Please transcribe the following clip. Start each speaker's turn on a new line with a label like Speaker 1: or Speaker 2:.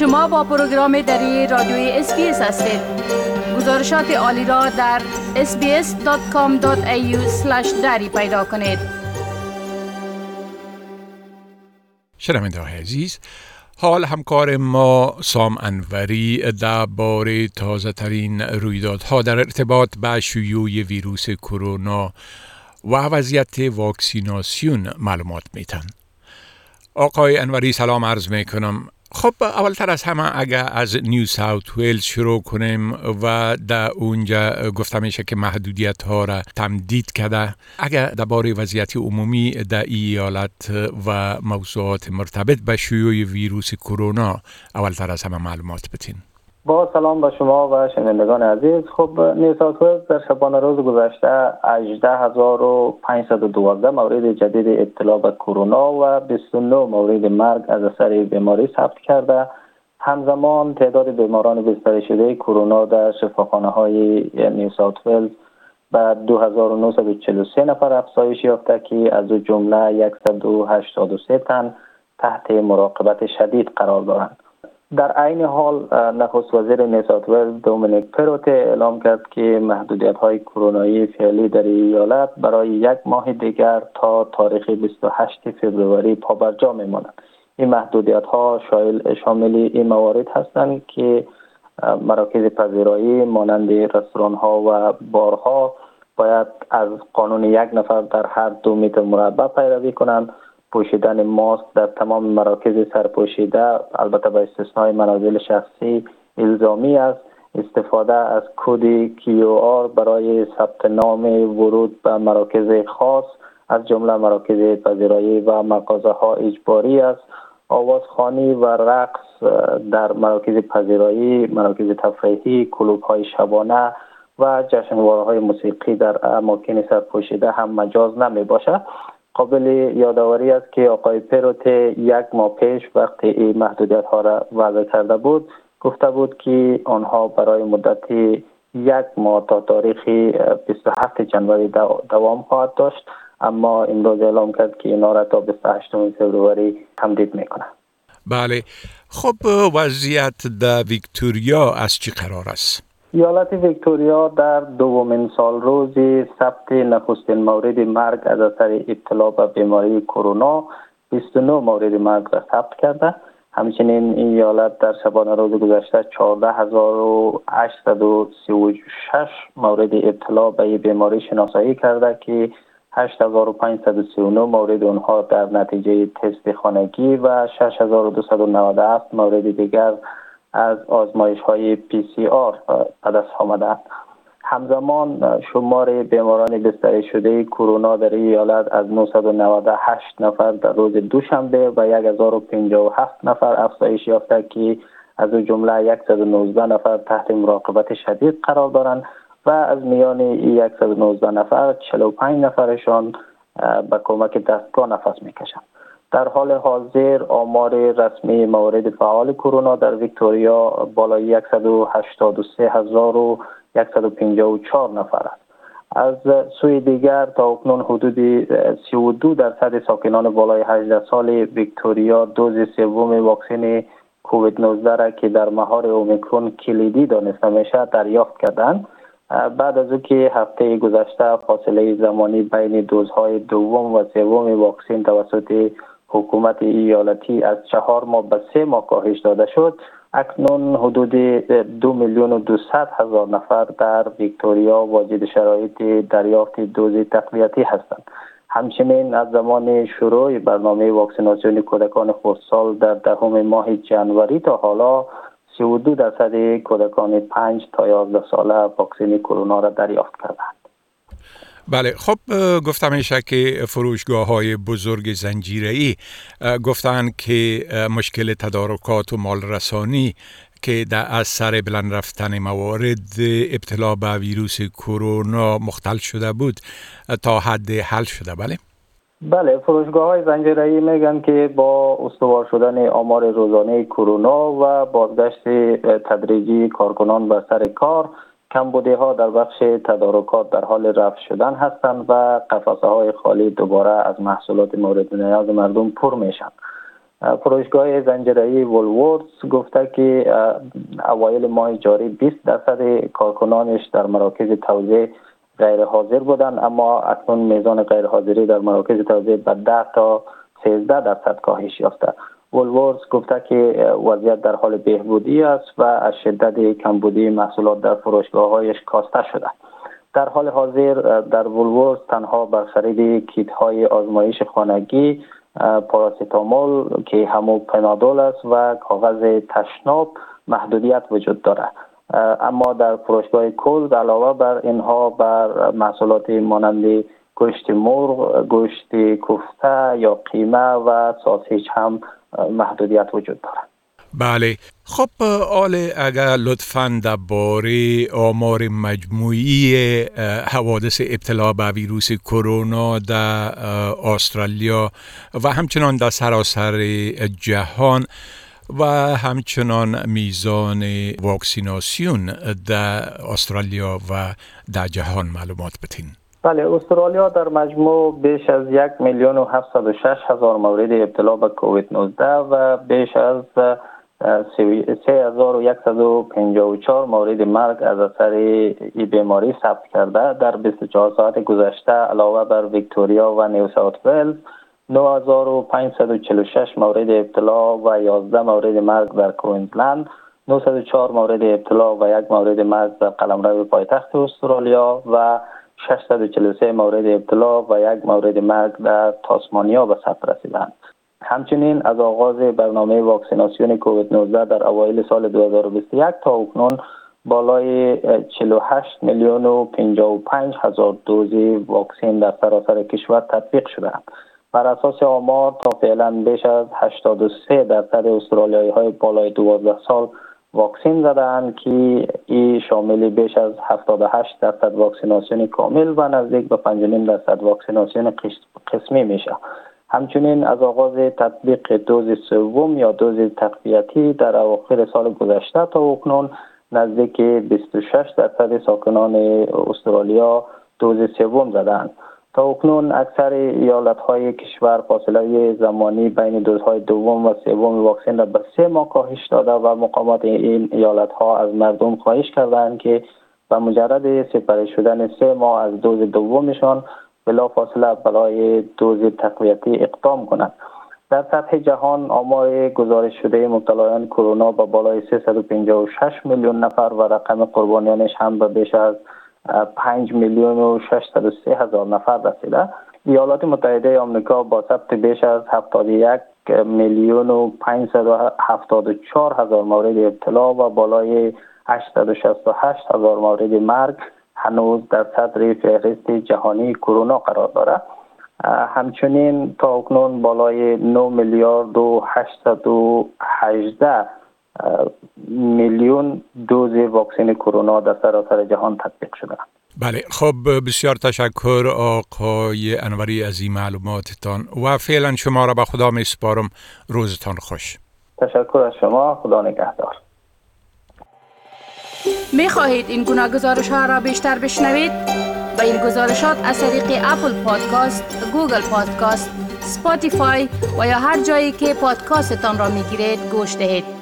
Speaker 1: شما با پروگرام دری رادیوی SBS هستید. گزارشات عالی را در sbs.com.au دری پیدا کنید.
Speaker 2: شنونده عزیز حال همکار ما سام انوری بار تازه ترین رویدادها در ارتباط به شیوع ویروس کرونا و وضعیت واکسیناسیون معلومات میتن آقای انوری سلام عرض می کنم خب اولتر از همه اگر از نیو ساوت ویلز شروع کنیم و در اونجا گفته میشه که محدودیت ها را تمدید کرده اگر درباره وضعیت عمومی در ایالت و موضوعات مرتبط به شیوع ویروس کرونا اولتر از همه معلومات بتین.
Speaker 3: با سلام به شما و شنوندگان عزیز. خب نیوساوت در شبانه روز گذشته 18512 مورد جدید ابتلا به کرونا و 29 مورد مرگ از اثر بیماری ثبت کرده. همزمان تعداد بیماران بستری شده کرونا در شفاخانه های نیو ساوت ولز به 2943 نفر افزایش یافته که از جمله 183 تن تحت مراقبت شدید قرار دارند. در عین حال نخست وزیر نیسات ولز دومینیک پروت اعلام کرد که محدودیت های کرونایی فعلی در ایالت برای یک ماه دیگر تا تاریخ 28 فوریه پابرجا میمانند. این محدودیت ها شامل این موارد هستند که مراکز پذیرایی مانند رستوران ها و بارها باید از قانون یک نفر در هر دو متر مربع پیروی کنند. پوشیدن ماسک در تمام مراکز سرپوشیده البته به استثنای منازل شخصی الزامی است. استفاده از کد کیو آر برای ثبت نام ورود به مراکز خاص از جمله مراکز پذیرایی و مغازه ها اجباری است. آوازخانی و رقص در مراکز پذیرایی مراکز تفریحی کلوب های شبانه و جشنواره های موسیقی در اماکن سرپوشیده هم مجاز نمی باشد قابل یادآوری است که آقای پروت یک ماه پیش وقتی این محدودیت ها را وضع کرده بود. گفته بود که آنها برای مدت یک ماه تا تاریخ 27 جنوری دوام خواهد داشت اما امروز اعلام کرد که اینا را تا 28 فوریه تمدید می‌کنه.
Speaker 2: بله. خب وضعیت در ویکتوریا از چی قرار است؟
Speaker 3: ایالت ویکتوریا در دومین سال روزی ثبت نخستین مورد مرگ از اثر ابتلا به بیماری کرونا 29 مورد مرگ را ثبت کرده. همچنین این ایالت در شبانه روز گذشته 14836 مورد ابتلا به بیماری شناسایی کرده که 8539 مورد آنها در نتیجه تست خانگی و 6297 مورد دیگر از آزمایش های پی سی آر به دست آمده. همزمان شمار بیماران بستری شده کرونا در ایالت از 998 نفر در روز دوشنبه و 1057 نفر افزایش یافته که از جمله 119 نفر تحت مراقبت شدید قرار دارند و از میان این 119 نفر 45 نفرشان به کمک دستگاه نفس می‌کشند. در حال حاضر آمار رسمی موارد فعال کرونا در ویکتوریا بالای 183154 نفر است. از سوی دیگر تا اکنون حدود 32 درصد ساکنان بالای 18 سال ویکتوریا دوز سوم واکسن کووید 19 را که در مهار اومیکرون کلیدی دانسته میشه دریافت کردند بعد از که هفته گذشته فاصله زمانی بین دوزهای دوم و سوم واکسن توسط حکومت ایالتی از چهار ماه به سه ماه کاهش داده شد. اکنون حدود دو میلیون و دوصد هزار نفر در ویکتوریا واجد شرایط دریافت دوز تقویتی هستند. همچنین از زمان شروع برنامه واکسیناسیون کودکان خردسال در دهم ماه جنوری تا حالا 32 درصد کودکان 5 تا 11 ساله واکسن کرونا را دریافت کردند.
Speaker 2: بله خب گفتم میشه که فروشگاه های بزرگ زنجیره ای گفتن که مشکل تدارکات و مال رسانی که در اثر بلند رفتن موارد ابتلا به ویروس کرونا مختل شده بود تا حد حل شده. بله؟
Speaker 3: بله فروشگاه های زنجیره میگن که با استوار شدن آمار روزانه کرونا و بازگشت تدریجی کارکنان به سر کار کمبودی ها در بخش تدارکات در حال رفع شدن هستند و قفسه های خالی دوباره از محصولات مورد نیاز مردم پر میشن. فروشگاه زنجیره‌ای ولورس گفته که اوایل ماه جاری 20 درصد کارکنانش در مراکز توزیع غیر حاضر بودند اما اکنون میزان غیر حاضری در مراکز توزیع به 10 تا 13 درصد کاهش یافته. ولورس گفته که وضعیت در حال بهبودی است و از شدت کمبودی محصولات در فروشگاه هایش کاسته شده. در حال حاضر در ولورس تنها بر خرید کیت های آزمایش خانگی پاراسیتامول که همو پنادول است و کاغذ تشناب محدودیت وجود دارد اما در فروشگاه کل علاوه بر اینها بر محصولات مانند گوشت مرغ گوشت کوفته یا قیمه و ساسیج هم محدودیت وجود دارد.
Speaker 2: بله. خب آل اگر لطفا درباره آمار مجموعی حوادث ابتلا به ویروس کرونا در استرالیا و همچنان در سراسر جهان و همچنان میزان واکسیناسیون در استرالیا و در جهان معلومات بتین.
Speaker 3: بله استرالیا در مجموع بیش از یک میلیون و شش هزار مورد ابتلا به کووید 19 و بیش از 3154 مورد مرگ از اثر این بیماری ثبت کرده. در 24 ساعت گذشته علاوه بر ویکتوریا و نیو ساوت ولز 9546 مورد ابتلا و 11 مورد مرگ در کوینزلند 904 مورد ابتلا و یک مورد مرگ در قلمرو پایتخت استرالیا و 643 مورد ابتلا و یک مورد مرگ در تاسمانیا به ثبت رسیدند. همچنین از آغاز برنامه واکسیناسیون کووید 19 در اوایل سال 2021 تا اکنون بالای 48 میلیون و 55 هزار دوز واکسن در سراسر کشور تطبیق شده بر اساس آمار تا فعلا بیش از 83 درصد استرالیایی های بالای 12 سال واکسین زدند که این شامل بیش از 78 درصد واکسیناسیون کامل و نزدیک به 5.5 درصد واکسیناسیون قسمی میشه. همچنین از آغاز تطبیق دوز سوم یا دوز تقویتی در اواخر سال گذشته تا اکنون نزدیک 26 درصد ساکنان استرالیا دوز سوم زدند تا اکنون اکثر ایالت های کشور فاصله زمانی بین دوزهای دوم و سوم واکسن را به سه ماه کاهش داده و مقامات این ایالت ها از مردم خواهش کردند که به مجرد سپری شدن سه ماه از دوز دومشان بلا فاصله برای دوز تقویتی اقدام کنند. در سطح جهان آمار گزارش شده مبتلایان کرونا به بالای 356 میلیون نفر و رقم قربانیانش هم به بیش از 5 میلیون و 603 هزار نفر رسیده. ایالات متحده آمریکا با ثبت بیش از 71 میلیون و 574 هزار مورد ابتلا و بالای 868 هزار مورد مرگ هنوز در صدر فهرست جهانی کرونا قرار دارد همچنین تا اکنون بالای 9 میلیارد و 818 میلیون دوز واکسن کرونا در سراسر جهان تطبیق شده
Speaker 2: بله خب بسیار تشکر آقای انوری از این معلوماتتان و فعلا شما را به خدا می سپارم. روزتان خوش.
Speaker 3: تشکر از شما. خدا نگهدار.
Speaker 1: می خواهید این گونه گزارش ها را بیشتر بشنوید؟ به این گزارشات از طریق Apple Podcast، Google Podcast، Spotify و یا هر جایی که پادکاستتان را می گیرید گوش دهید.